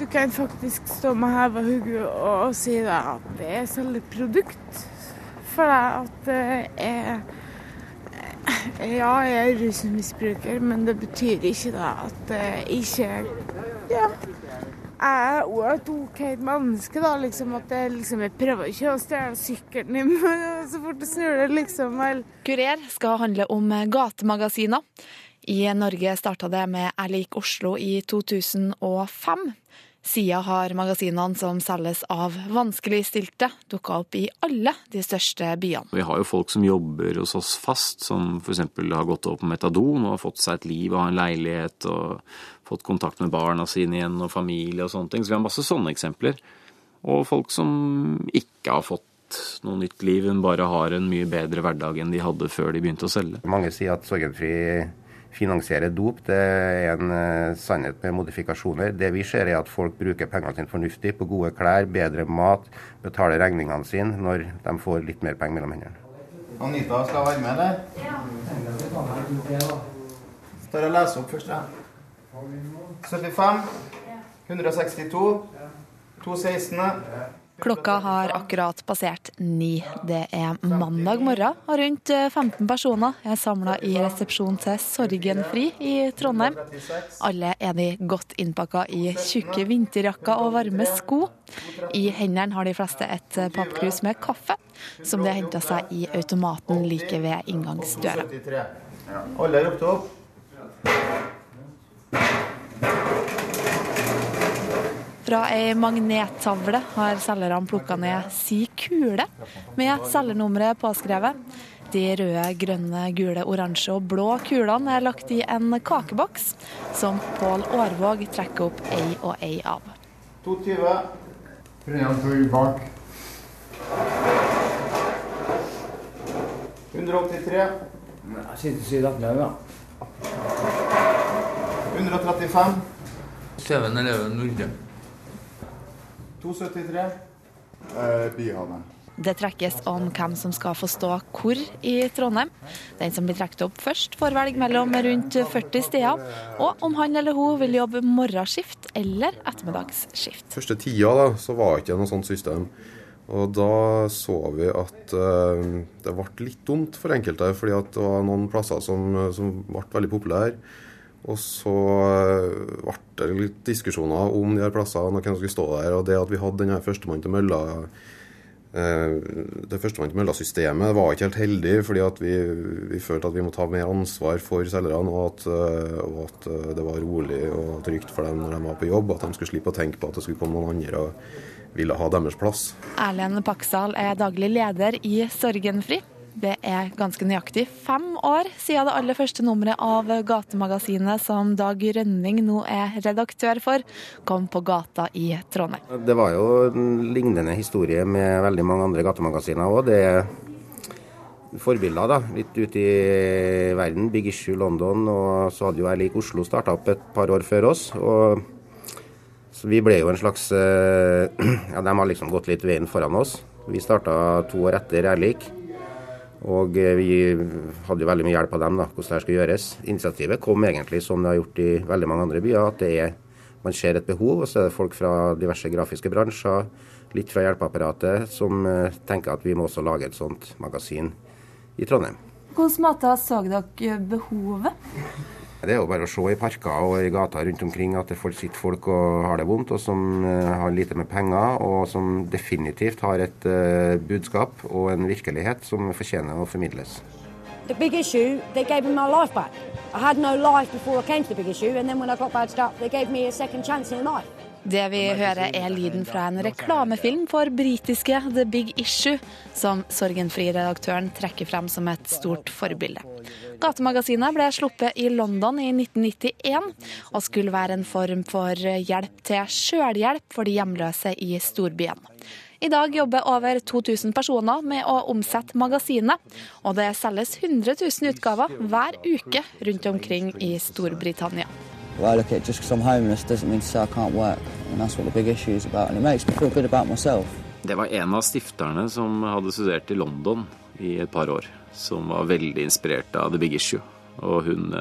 Du kan faktisk stå med heva hugge og, og si at jeg selger produkt. For at jeg Ja, jeg er rusmisbruker, men det betyr ikke da at jeg ikke ja, jeg er òg et OK menneske, da. liksom At jeg, liksom, jeg prøver ikke å stjele sykkelen din, så fort du snur det, liksom. Kurer skal handle om gatemagasiner. I Norge starta det med Jeg lik Oslo i 2005. Siden har magasinene som selges av vanskeligstilte, dukka opp i alle de største byene. Vi har jo folk som jobber hos oss fast, som f.eks. har gått over på metadon og har fått seg et liv og har en leilighet og fått kontakt med barna sine igjen og familie og sånne ting. Så vi har masse sånne eksempler. Og folk som ikke har fått noe nytt liv, men bare har en mye bedre hverdag enn de hadde før de begynte å selge. Mange sier at Sorgenfri finansiere dop. Det er en uh, sannhet med modifikasjoner. Det vi ser er at folk bruker pengene sine fornuftig, på gode klær, bedre mat, betaler regningene sine når de får litt mer penger mellom hendene. Anita skal være med, eller? Ja. Skal og lese opp først, ja. 75, 162, 216. Klokka har akkurat passert ni. Det er mandag morgen, og rundt 15 personer er samla i resepsjon til Sorgenfri i Trondheim. Alle er de godt innpakka i tjukke vinterjakker og varme sko. I hendene har de fleste et pappkrus med kaffe, som de har henta seg i automaten like ved inngangsdøra. Alle ropt opp. Fra ei magnettavle har selgerne plukka ned si kule med selgernummeret påskrevet. De røde, grønne, gule, oransje og blå kulene er lagt i en kakeboks, som Pål Aarvåg trekker opp ei og ei av. 220. bak. 183. Jeg sitter siden 18 ja. 135. 7-Eleven Nordre. 273. Eh, Byhavet. Det trekkes om hvem som skal få stå hvor i Trondheim. Den som blir trukket opp først, får velge mellom rundt 40 steder, og om han eller hun vil jobbe morgenskift eller ettermiddagsskift. Første tida da, så var det ikke noe sånt system. Og da så vi at uh, det ble litt dumt for enkelte, fordi at det var noen plasser som, som ble veldig populære. Og så ble det litt diskusjoner om de her plassene og hvem som skulle stå der. Og det at vi hadde denne førstemann til mølla det førstemann til mølla-systemet var ikke helt heldig, fordi vi, vi, følte at vi må ta mer ansvar for selgerne, og at, og at, det var rolig og trygt for dem når de var på jobb. At de skulle slippe å tenke på at det skulle komme noen andre og ville ha deres plass. Erlend Paksal er daglig leder i Sorgenfri. Det er ganske nøyaktig fem år siden det aller første nummeret av Gatemagasinet, som Dag Rønning nå er redaktør for, kom på gata i Trondheim. Det var jo en lignende historie med veldig mange andre gatemagasiner òg. Det er forbilder da, litt ute i verden. Big Issue London, og så hadde jo Jeg lik Oslo starta opp et par år før oss. og så Vi ble jo en slags Ja, de har liksom gått litt veien foran oss. Vi starta to år etter Erlik. Og vi hadde jo veldig mye hjelp av dem, da, hvordan det skulle gjøres. Initiativet kom egentlig som det har gjort i veldig mange andre byer. at det er, Man ser et behov, og så er det folk fra diverse grafiske bransjer, litt fra hjelpeapparatet, som tenker at vi må også lage et sånt magasin i Trondheim. Hvilke måter så dere behovet? Det er jo bare å se i parker og i gater rundt omkring at det sitter folk og har det vondt, og som har lite med penger, og som definitivt har et uh, budskap og en virkelighet som fortjener å formidles. The big issue, they gave me my life back. I had no life before I came to the big issue, and I got. Det vi hører er lyden fra en reklamefilm for britiske The Big Issue, som Sorgenfri-redaktøren trekker frem som et stort forbilde. Gatemagasinet ble sluppet i London i 1991, og skulle være en form for hjelp til sjølhjelp for de hjemløse i storbyen. I dag jobber over 2000 personer med å omsette magasinet, og det selges 100 000 utgaver hver uke rundt omkring i Storbritannia. Well, I look at it just because I'm homeless doesn't mean to say I can't work. And that's what the big issue is about. And it makes me feel good about myself. Det var en av stifterne som hadde studert i London i et par år, som var veldig inspirert av The Big Issue. Og hun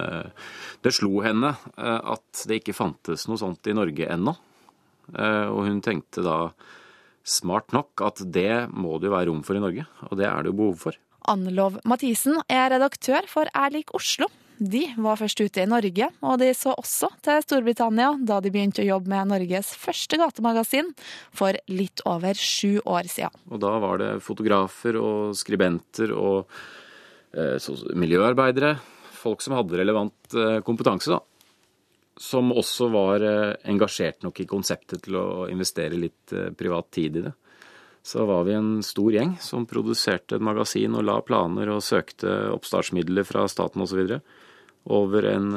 Det slo henne at det ikke fantes noe sånt i Norge ennå. Eh, Og hun tenkte da smart nok at det må det jo være rom for i Norge, og det er det jo behov for. Ann-Lov Mathisen er redaktør for Erlik Oslo. De var først ute i Norge, og de så også til Storbritannia da de begynte å jobbe med Norges første gatemagasin for litt over sju år siden. Og da var det fotografer og skribenter og eh, miljøarbeidere, folk som hadde relevant eh, kompetanse, da. Som også var eh, engasjert nok i konseptet til å investere litt eh, privat tid i det. Så var vi en stor gjeng som produserte et magasin og la planer og søkte oppstartsmidler fra staten osv. over en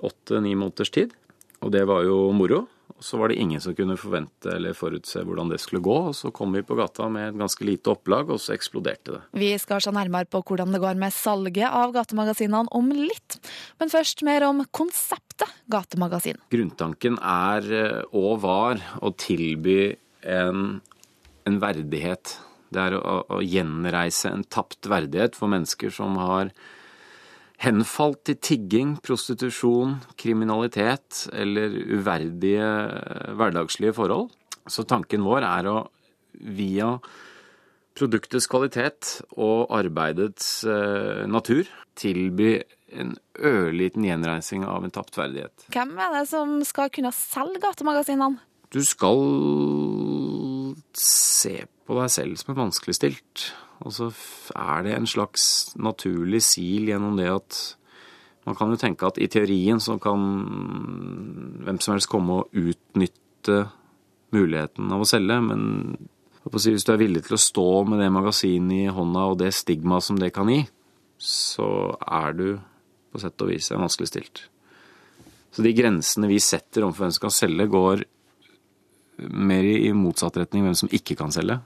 åtte-ni måneders tid. Og det var jo moro. Og så var det ingen som kunne forvente eller forutse hvordan det skulle gå. Og så kom vi på gata med et ganske lite opplag, og så eksploderte det. Vi skal se nærmere på hvordan det går med salget av gatemagasinene om litt. Men først mer om konseptet gatemagasin. Grunntanken er eh, og var å tilby en, en verdighet. Det er å, å gjenreise en tapt verdighet for mennesker som har henfalt til tigging, prostitusjon, kriminalitet eller uverdige hverdagslige forhold. Så tanken vår er å via produktets kvalitet og arbeidets eh, natur tilby en ørliten gjenreising av en tapt verdighet. Hvem er det som skal kunne selge gatemagasinene? Du skal se på deg selv som en vanskeligstilt. Og så er det en slags naturlig sil gjennom det at man kan jo tenke at i teorien så kan hvem som helst komme og utnytte muligheten av å selge, men hvis du er villig til å stå med det magasinet i hånda og det stigmaet som det kan gi, så er du på sett og vis vanskeligstilt. Så de grensene vi setter overfor hvem som kan selge, går mer i motsatt retning hvem som ikke kan selge.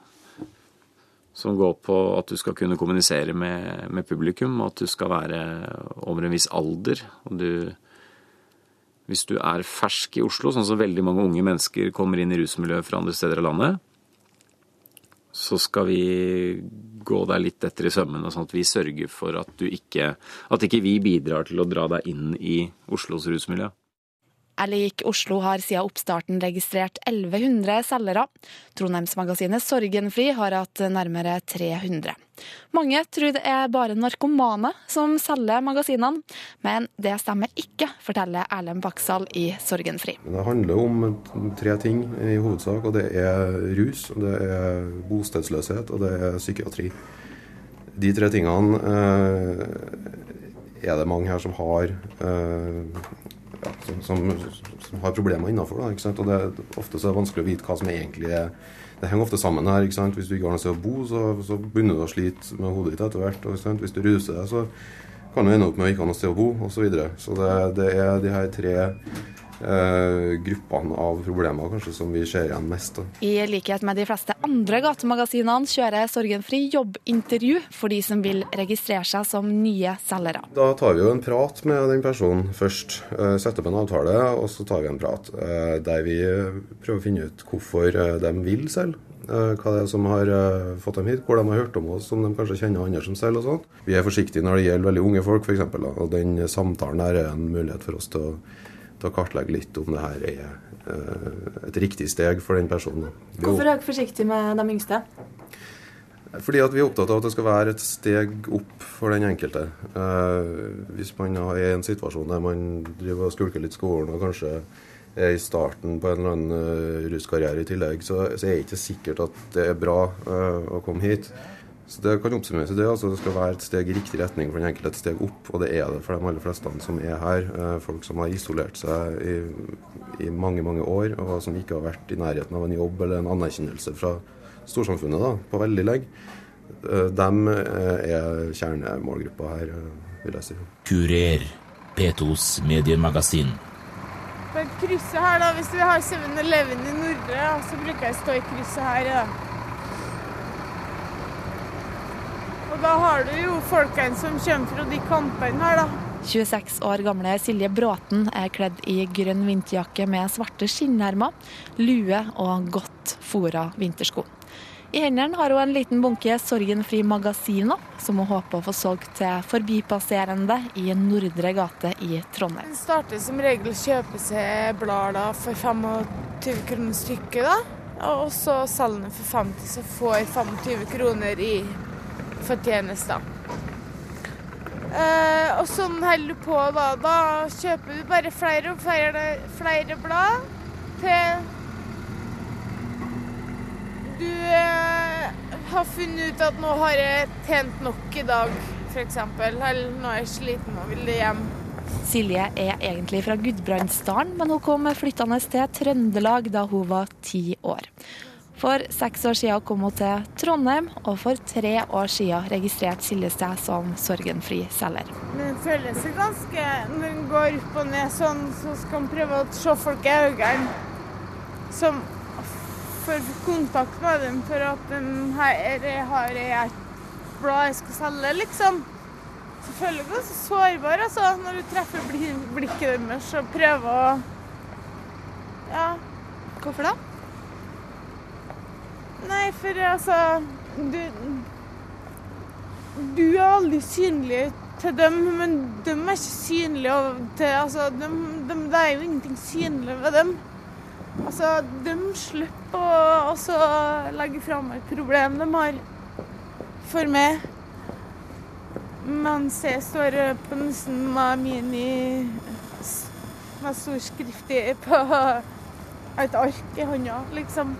Som går på at du skal kunne kommunisere med, med publikum, og at du skal være over en viss alder. Og du Hvis du er fersk i Oslo, sånn som veldig mange unge mennesker kommer inn i rusmiljøet fra andre steder av landet, så skal vi gå deg litt etter i sømmene, sånn at vi sørger for at du ikke At ikke vi bidrar til å dra deg inn i Oslos rusmiljø. Er Oslo har siden oppstarten registrert 1100 selgere. Trondheimsmagasinet Sorgenfri har hatt nærmere 300. Mange tror det er bare narkomane som selger magasinene, men det stemmer ikke, forteller Erlend Baksal i Sorgenfri. Det handler om tre ting i hovedsak, og det er rus, det er bostedsløshet og det er psykiatri. De tre tingene eh, er det mange her som har eh, som, som, som, har problemer innafor. Og det, ofte så er det vanskelig å vite hva som egentlig er Det henger ofte sammen her. ikke sant? Hvis du ikke har noe sted å bo, så, så begynner du å slite med hodet ditt etter hvert. Og, Hvis du ruser deg, så kan du ende opp med å ikke ha noe sted å bo, osv. Så, videre. så det, det er de her tre eh, gruppene av problemer kanskje som vi ser igjen mest. Da. I likhet med de fleste andre gatemagasinene kjører Sorgenfri jobbintervju for de som vil registrere seg som nye selgere. Da tar vi jo en prat med den personen først. Eh, setter opp en avtale, og så tar vi en prat eh, der vi prøver å finne ut hvorfor eh, de vil selge. Hva det er som har fått dem hit, hvor de har hørt om oss, om de kanskje kjenner andre som selger og sånn. Vi er forsiktige når det gjelder veldig unge folk, f.eks. Og den samtalen her er en mulighet for oss til å til å kartlegge litt om det her er uh, et riktig steg for den personen. Hvorfor er dere forsiktige med de yngste? Fordi at vi er opptatt av at det skal være et steg opp for den enkelte. Uh, hvis man er i en situasjon der man driver og skulker litt skolen og kanskje er i starten på en eller annen uh, ruskarriere i tillegg, så, så, er det ikke sikkert at det er bra å komme hit. Så Det kan oppsummeres i det. altså Det skal være et steg i riktig retning for den enkelte, et steg opp. Og det er det for de aller fleste som er her. Folk som har isolert seg i, i, mange mange år, og som ikke har vært i nærheten av en jobb eller en anerkjennelse fra storsamfunnet da, på veldig lenge. De er kjernemålgruppa her, vil jeg si. Kurer, P2s mediemagasin. På krysset her, da, hvis vi har 7-Eleven i Nordre, så bruker jeg å stå i krysset her. da. Og da har du jo folkene som kommer fra de kampene her, da. 26 år gamle Silje Bråten er kledd i grønn vinterjakke med svarte skinnhermer, lue og godt fôra vintersko. I hendene har hun en liten bunke sorgenfri magasiner, som hun håper å få solgt til forbipasserende i Nordre gate i Trondheim. En starter som regel å kjøpe seg blader for 25 kroner stykket, da. Og så selger den for 50, så får jeg 25 kroner i fortjeneste. Eh, og sånn holder du på, da. Da kjøper du bare flere og flere, flere blad til du eh, har funnet ut at nå har jeg tjent nok i dag, f.eks. Eller nå er jeg sliten og vil hjem. Silje er egentlig fra Gudbrandsdalen, men hun kom flyttende til Trøndelag da hun var ti år. For seks år siden kom hun til Trondheim, og for tre år siden registrerte Silje seg som sorgenfri selger. Det føles jo ganske Når en går opp og ned sånn, så skal en prøve å se folk i øynene. Som får kontakt med dem for at den her har et blad jeg skal selge, liksom. Så føler jeg ganske sårbar altså, når du treffer blikket deres og prøver å Ja. Hvorfor da? Nei, for altså Du Du er aldri synlig til dem, men de er ikke synlige til Altså, de, de, det er jo ingenting synlig ved dem. Altså, de slipper å altså, legge fram et problem de har for meg. Mens jeg står på nesten med mini med stor skrift på et ark i hånda, liksom.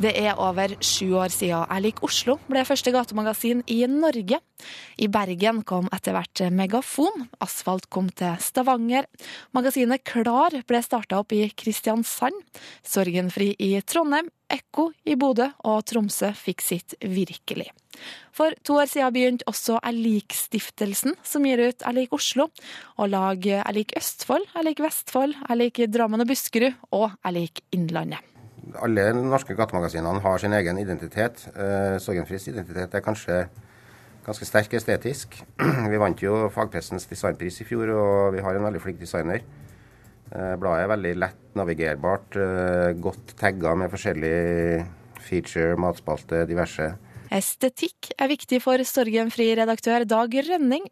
Det er over sju år siden Jeg liker Oslo ble første gatemagasin i Norge. I Bergen kom etter hvert Megafon, Asfalt kom til Stavanger. Magasinet Klar ble starta opp i Kristiansand, Sorgenfri i Trondheim, Ekko i Bodø og Tromsø fikk sitt virkelig. For to år siden begynte også Jeg lik-stiftelsen, som gir ut Jeg lik Oslo, og lag Jeg lik Østfold, Jeg lik Vestfold, Jeg lik Drammen og Buskerud og Jeg lik Innlandet. Alle norske gatemagasinene har sin egen identitet. Eh, Sorgenfris identitet er kanskje ganske sterk estetisk. Vi vant jo fagpressens designpris i fjor, og vi har en veldig flink designer. Eh, Bladet er veldig lett navigerbart, eh, godt tagga med forskjellig feature, matspalte, diverse. Estetikk er viktig for Sorgenfri-redaktør Dag Rønning.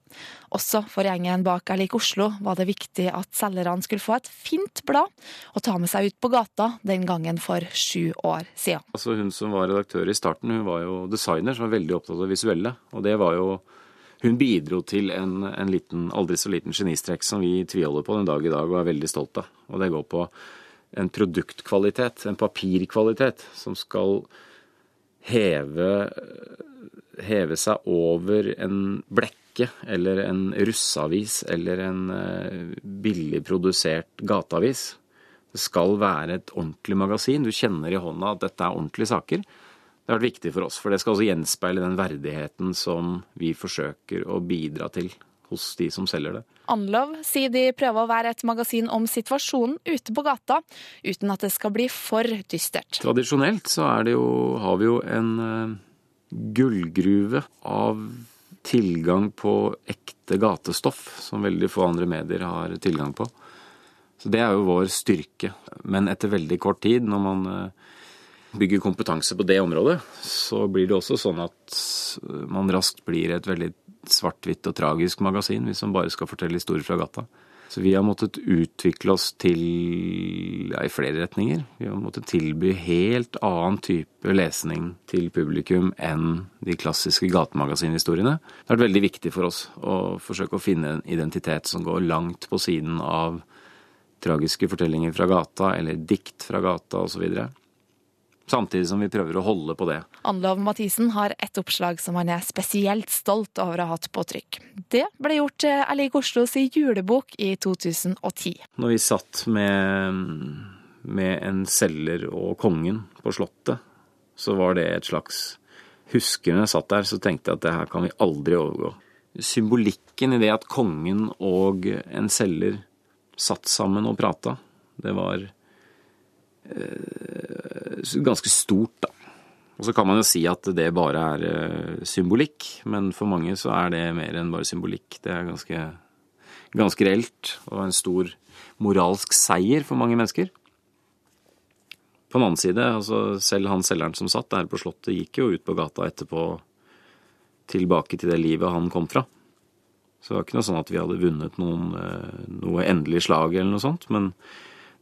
Også for gjengen bak Jeg lik Oslo var det viktig at selgerne skulle få et fint blad å ta med seg ut på gata den gangen for sju år siden. Altså Hun som var redaktør i starten, hun var jo designer som var veldig opptatt av det visuelle. Og det var jo Hun bidro til en, en liten, aldri så liten genistrekk som vi tviholder på den dag i dag og er veldig stolt av. Og det går på en produktkvalitet, en papirkvalitet, som skal heve, heve seg over en blekke eller en russeavis eller en eh, billig produsert gateavis. Det skal være et ordentlig magasin. Du kjenner i hånda at dette er ordentlige saker. Det har vært viktig for oss, for det skal også gjenspeile den verdigheten som vi forsøker å bidra til hos de som selger det. Anlov sier de prøver å være et magasin om situasjonen ute på gata, uten at det skal bli for dystert. Tradisjonelt så det jo, har vi jo en eh, gullgruve av tilgang på ekte gatestoff, som veldig få andre medier har tilgang på. Så det er jo vår styrke. Men etter veldig kort tid, når man eh, bygger kompetanse på det området, så blir det også sånn at man raskt blir et veldig svart-hvitt og tragisk magasin hvis man bare skal fortelle historier fra gata. Så vi har måttet utvikle oss til ja, i flere retninger. Vi har måttet tilby helt annen type lesning til publikum enn de klassiske gatemagasinhistoriene. Det har vært veldig viktig for oss å forsøke å finne en identitet som går langt på siden av tragiske fortellinger fra gata eller dikt fra gata osv. Samtidig som vi prøver å holde på det. Anlov Mathisen har ett oppslag som han er spesielt stolt over å ha hatt på trykk. Det ble gjort til Erlig liker Oslos julebok i 2010. Når vi satt med, med en selger og kongen på Slottet, så var det et slags Husker når jeg satt der, så tenkte jeg at det her kan vi aldri overgå. Symbolikken i det at kongen og en selger satt sammen og prata, det var eh, ganske stort, da. Og så kan man jo si at det bare er eh, symbolikk, men for mange så er det mer enn bare symbolikk. Det er ganske, ganske reelt og en stor moralsk seier for mange mennesker. På den annen side, altså selv han selgeren som satt der på Slottet, gikk jo ut på gata etterpå tilbake til det livet han kom fra. Så det var ikke noe sånn at vi hadde vunnet noen, eh, noe endelig slag eller noe sånt, men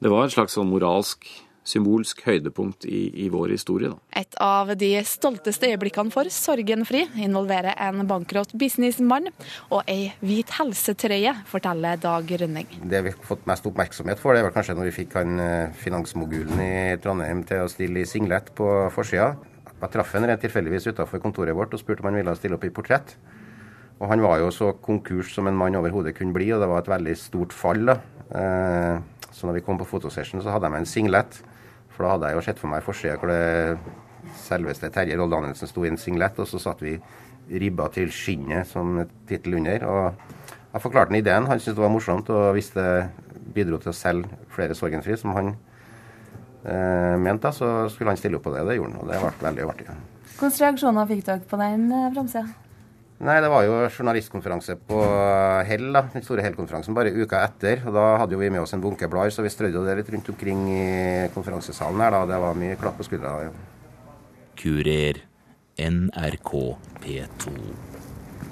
det var et slags sånn moralsk, symbolsk høydepunkt i, i vår historie. Da. Et av de stolteste øyeblikkene for Sorgenfri involverer en bankrott businessmann og ei hvit helsetrøye, forteller Dag Rønning. Det vi har fått mest oppmerksomhet for, det var kanskje når vi fikk han eh, finansmogulen i Trondheim til å stille i singlet på forsida. Jeg traff han rent tilfeldigvis utafor kontoret vårt og spurte om han ville stille opp i portrett. Og han var jo så konkurs som en mann overhodet kunne bli, og det var et veldig stort fall. da. Eh, så når vi kom på fotosession, så hadde jeg med en singlet. For da hadde jeg jo sett for meg forsida hvor det selveste Terje Roll Danielsen sto i en singlet, og så satt vi ribba til skinnet som tittel under. Og jeg forklarte han ideen. Han syntes det var morsomt, og hvis det bidro til å selge flere Sorgenfri, som han eh, mente, så skulle han stille opp på det. Det gjorde han, og det ble veldig artig. Hvilke reaksjoner fikk dere på den eh, framsida? Nei, det var jo journalistkonferanse på Hell, da, den store Hell-konferansen, bare uka etter. og Da hadde jo vi med oss en bunke blader, så vi strødde det litt rundt omkring i konferansesalen her. da, Det var mye klapp på skuldra. Ja. Kurer. NRK P2.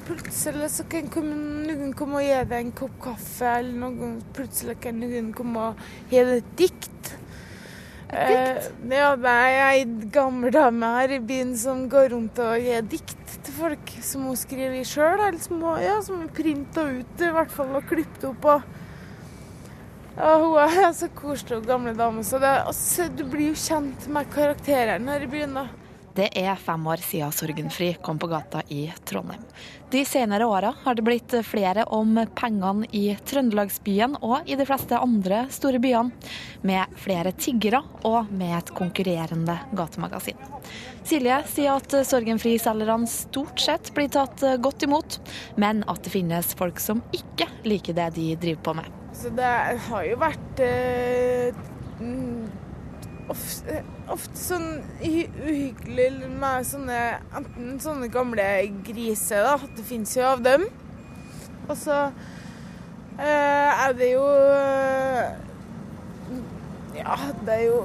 Plutselig så kan noen komme og gi deg en kopp kaffe, eller noen, plutselig kan noen komme og gi deg et dikt. Et Eh, ja, det er ei gammel dame her i byen som går rundt og gir dikt folk som hun skriver i sjøl, eller som hun ja, printa ut i hvert fall og klippet opp. Og, ja, hun er så koselig og gamle dame, så det, altså, du blir jo kjent med karakterene her i byen. da. Det er fem år siden Sorgenfri kom på gata i Trondheim. De senere åra har det blitt flere om pengene i Trøndelagsbyen og i de fleste andre store byene, med flere tiggere og med et konkurrerende gatemagasin. Silje sier at Sorgenfri-selgerne stort sett blir tatt godt imot, men at det finnes folk som ikke liker det de driver på med. Så det har jo vært eh, ofte, ofte sånn uhyggelig med sånne enten sånne gamle griser, da. Det fins jo av dem. Og så eh, er det jo Ja, det er jo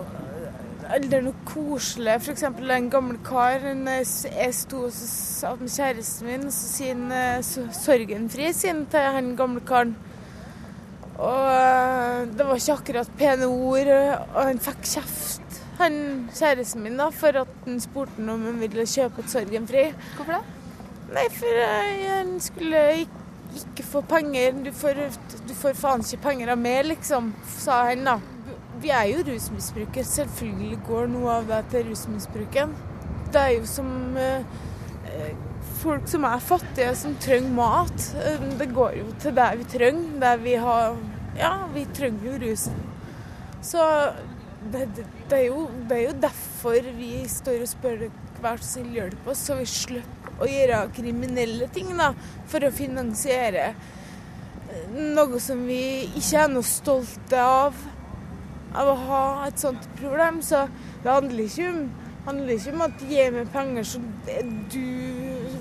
det er noe koselig. F.eks. en gammel kar. Jeg sto sammen med kjæresten min, så sier han sorgenfri sin til han gamle karen. Og det var ikke akkurat pene ord, og han fikk kjeft, han kjæresten min, da, for at han spurte om han ville kjøpe et Sorgenfri. Hvorfor det? Nei, for han skulle ikke, ikke få penger. Du får, du får faen ikke penger av meg, liksom, sa han da. Vi er jo rusmisbrukere. Selvfølgelig går noe av det til rusmisbruken. Det er jo som eh, folk som er fattige, som trenger mat. Det går jo til det vi trenger. Det vi har Ja, vi trenger jo rusen. Så det, det, det, er jo, det, er jo, derfor vi står og spør hver sin hjelp oss, så vi slipper å gjøre kriminelle ting da, for å finansiere noe som vi ikke er noe stolte av. Av å ha et sånt problem. Så det handler ikke om, handler ikke om at gi meg penger så du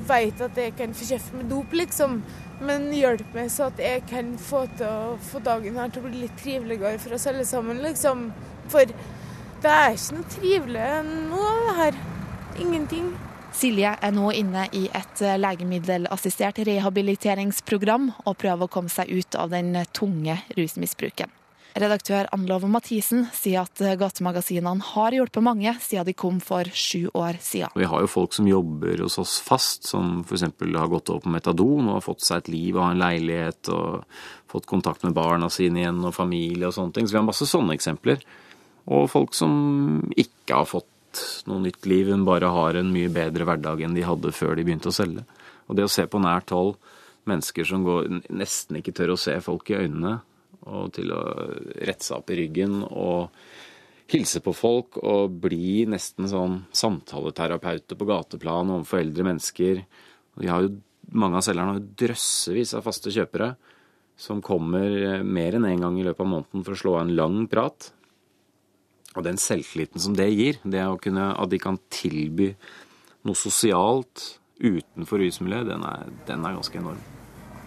vet at jeg kan få kjeft med dop, liksom. Men hjelp meg så at jeg kan få, til å, få dagen her til å bli litt triveligere for oss alle sammen, liksom. For det er ikke noe trivelig nå, det her. Ingenting. Silje er nå inne i et legemiddelassistert rehabiliteringsprogram og prøver å komme seg ut av den tunge rusmisbruken. Redaktør Ann-Love Mathisen sier at gatemagasinene har hjulpet mange siden de kom for sju år siden. Vi har jo folk som jobber hos oss fast, som f.eks. har gått over på metadon og har fått seg et liv og har en leilighet og fått kontakt med barna sine igjen og familie og sånne ting. Så vi har masse sånne eksempler. Og folk som ikke har fått noe nytt liv, men bare har en mye bedre hverdag enn de hadde før de begynte å selge. Og det å se på nært hold mennesker som går, nesten ikke tør å se folk i øynene, og til å rette seg opp i ryggen og hilse på folk og bli nesten sånn samtaleterapeuter på gateplan overfor eldre mennesker. Vi har jo, mange av selgerne har drøssevis av faste kjøpere som kommer mer enn én en gang i løpet av måneden for å slå av en lang prat. Og den selvtilliten som det gir, det å kunne, at de kan tilby noe sosialt utenfor rusmiljøet, den er, den er ganske enorm.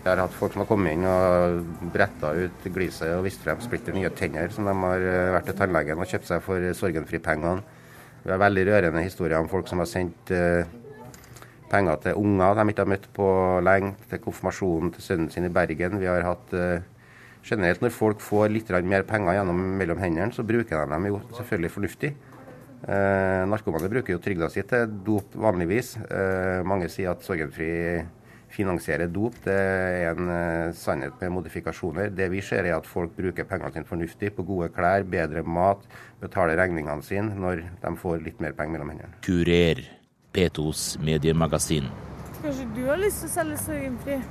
Jeg har hatt folk som har kommet inn og bretta ut gliset og vist frem splitter nye tenner som de har vært til tannlegen og kjøpt seg for sorgenfri-pengene. Vi har veldig rørende historier om folk som har sendt uh, penger til unger de ikke har møtt på lenge, til konfirmasjonen til sønnen sin i Bergen. Vi har hatt uh, generelt når folk får litt mer penger gjennom mellom hendene, så bruker de dem jo selvfølgelig fornuftig. Eh, narkomane bruker jo trygda si til dop vanligvis. Eh, mange sier at Sorgenfri finansierer dop. Det er en uh, sannhet med modifikasjoner. Det vi ser er at folk bruker pengene sine fornuftig, på gode klær, bedre mat, betaler regningene sine når de får litt mer penger mellom hendene. Kurer, P2s mediemagasin. Kanskje du har lyst til å selge Sorgenfri?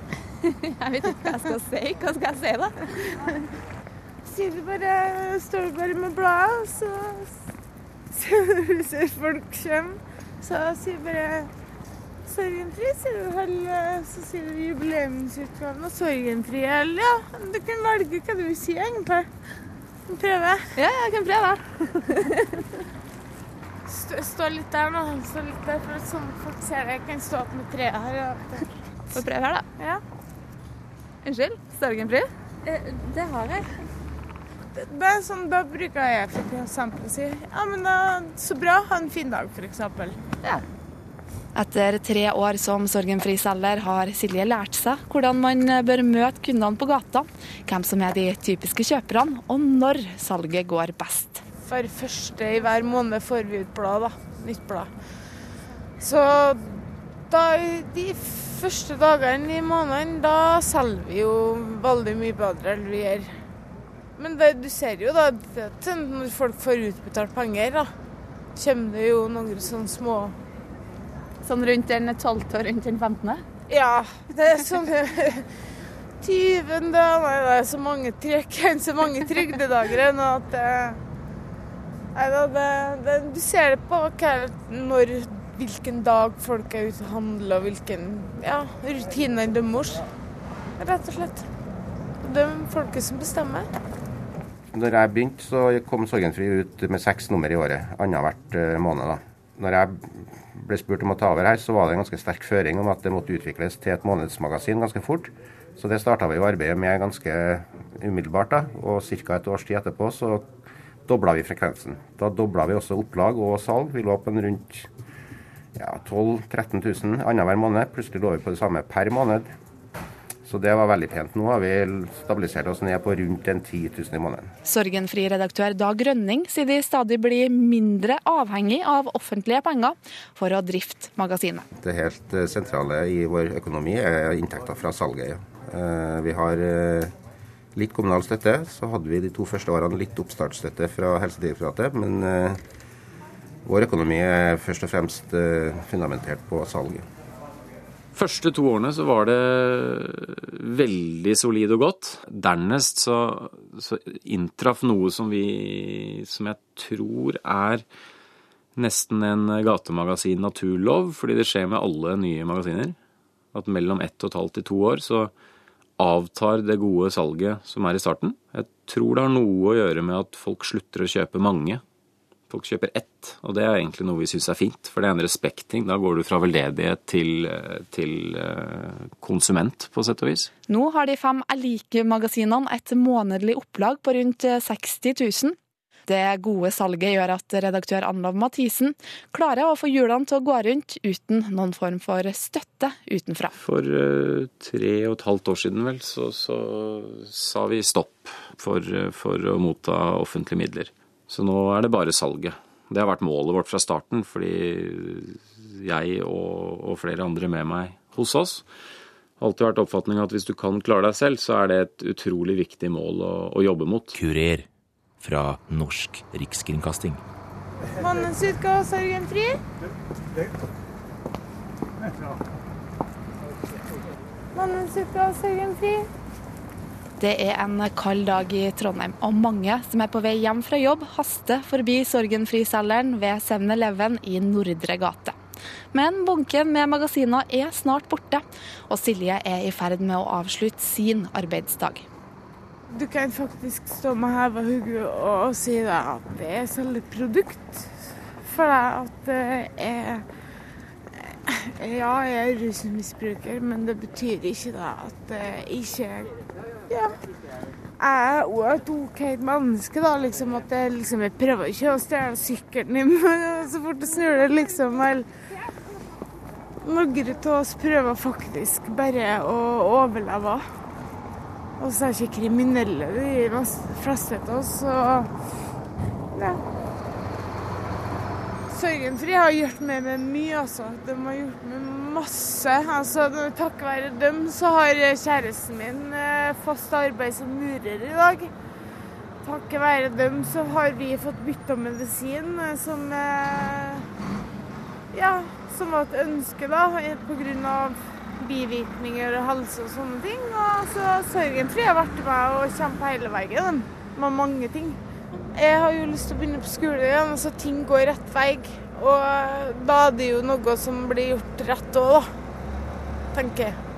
Jeg vet ikke hva jeg skal si. Hva skal jeg si, da? Sier du bare, står du bare med bladet, så så når du ser folk kommer, så sier bare Sorgenfri, sier du vel. Så sier du jubileumsutgaven og Sorgenfri, eller ja. Du kan velge hva du vil si, egentlig. Prøve. Ja, jeg kan prøve. Stå, stå litt der nå. Stå litt der, for sånn folk ser det. Jeg kan stå opp med treet her. Og... Få prøve her, da. Ja. Unnskyld? Sorgenfri? Eh, det har jeg. Det, det er sånn, Da bruker jeg for eksempel å si ja, men da, så bra, ha en fin dag, for eksempel. Ja. Etter tre år som sorgenfri selger har Silje lært seg hvordan man bør møte kundene på gata, hvem som er de typiske kjøperne, og når salget går best. For første i hver måned får vi ut blad, da. Nytt blad. Så da, de første dagene i måneden, da selger vi jo veldig mye bedre enn vi gjør. Men det, du ser jo da at når folk får utbetalt penger, da kommer det jo noen sånne små Sånn rundt den 12. og rundt den 15.? Ja, det er sånn 20. Nei, det er så mange så mange trygdedager ennå at det, nei, da, det, det, Du ser det på hva, når, hvilken dag folk er ute og handler, og hvilken ja, rutiner har. Rett og slett. Det er folket som bestemmer. Når jeg begynte, så kom Sorgenfri ut med seks nummer i året. Annethvert måned. da. Når jeg ble spurt om å ta over her, så var det en ganske sterk føring om at det måtte utvikles til et månedsmagasin ganske fort. Så det starta vi jo arbeidet med ganske umiddelbart. da, Og ca. et års tid etterpå så dobla vi frekvensen. Da dobla vi også opplag og salg. Vi lå på en rundt ja, 12 000-13 000 annenhver måned. Plutselig lå vi på det samme per måned. Så det var veldig pent. Nå har vi stabilisert oss ned på rundt en 10 000 i måneden. Sorgenfri redaktør Dag Rønning sier de stadig blir mindre avhengig av offentlige penger for å drifte magasinet. Det helt sentrale i vår økonomi er inntekter fra salget. Vi har litt kommunal støtte. Så hadde vi de to første årene litt oppstartsstøtte fra Helsedirektoratet. Men vår økonomi er først og fremst fundamentert på salget. Første to årene så var det veldig solid og godt. Dernest så, så inntraff noe som vi Som jeg tror er nesten en gatemagasin naturlov, fordi det skjer med alle nye magasiner. At mellom ett og et halvt til to år så avtar det gode salget som er i starten. Jeg tror det har noe å gjøre med at folk slutter å kjøpe mange. Folk kjøper ett, og det er egentlig noe vi syns er fint. For det er en respekting. Da går du fra veldedighet til, til konsument, på sett og vis. Nå har de fem Like-magasinene et månedlig opplag på rundt 60 000. Det gode salget gjør at redaktør Anlov Mathisen klarer å få hjulene til å gå rundt uten noen form for støtte utenfra. For uh, tre og et halvt år siden vel, så, så sa vi stopp for, for å motta offentlige midler. Så nå er det bare salget. Det har vært målet vårt fra starten, fordi jeg og, og flere andre med meg hos oss har alltid vært oppfatninga at hvis du kan klare deg selv, så er det et utrolig viktig mål å, å jobbe mot. Kurer fra Norsk Rikskringkasting. Mannens utgave av Sorgenfri. Mannens utgave av Sorgenfri. Det er en kald dag i Trondheim, og mange som er på vei hjem fra jobb, haster forbi Sorgenfri-selgeren ved 7-Eleven i Nordre gate. Men bunken med magasiner er snart borte, og Silje er i ferd med å avslutte sin arbeidsdag. Du kan faktisk stå med heva hode og si at det er selve produkt for. At er Ja, jeg er rusmisbruker, men det betyr ikke at det ikke ja. Jeg er også et OK menneske, da. liksom At jeg, liksom, jeg prøver ikke å stjele sykkelen din så fort det snur det, liksom. Vel, noen av oss prøver faktisk bare å overleve. Og så er ikke kriminelle de fleste av oss, så ja. Sorgenfri har gjort med meg mye, altså. De har gjort meg masse. Altså, takket være dem så har kjæresten min eh, fast arbeid som murer i dag. Takket være dem så har vi fått bytta medisin eh, som eh, Ja, som var et ønske, da, pga. bivirkninger og helse og sånne ting. Og så Sorgenfri har vært med og kjempa hele veien med mange ting. Jeg har jo lyst til å begynne på skolen igjen, så ting går rett vei. Og da er det jo noe som blir gjort rett òg, da. Tenker jeg.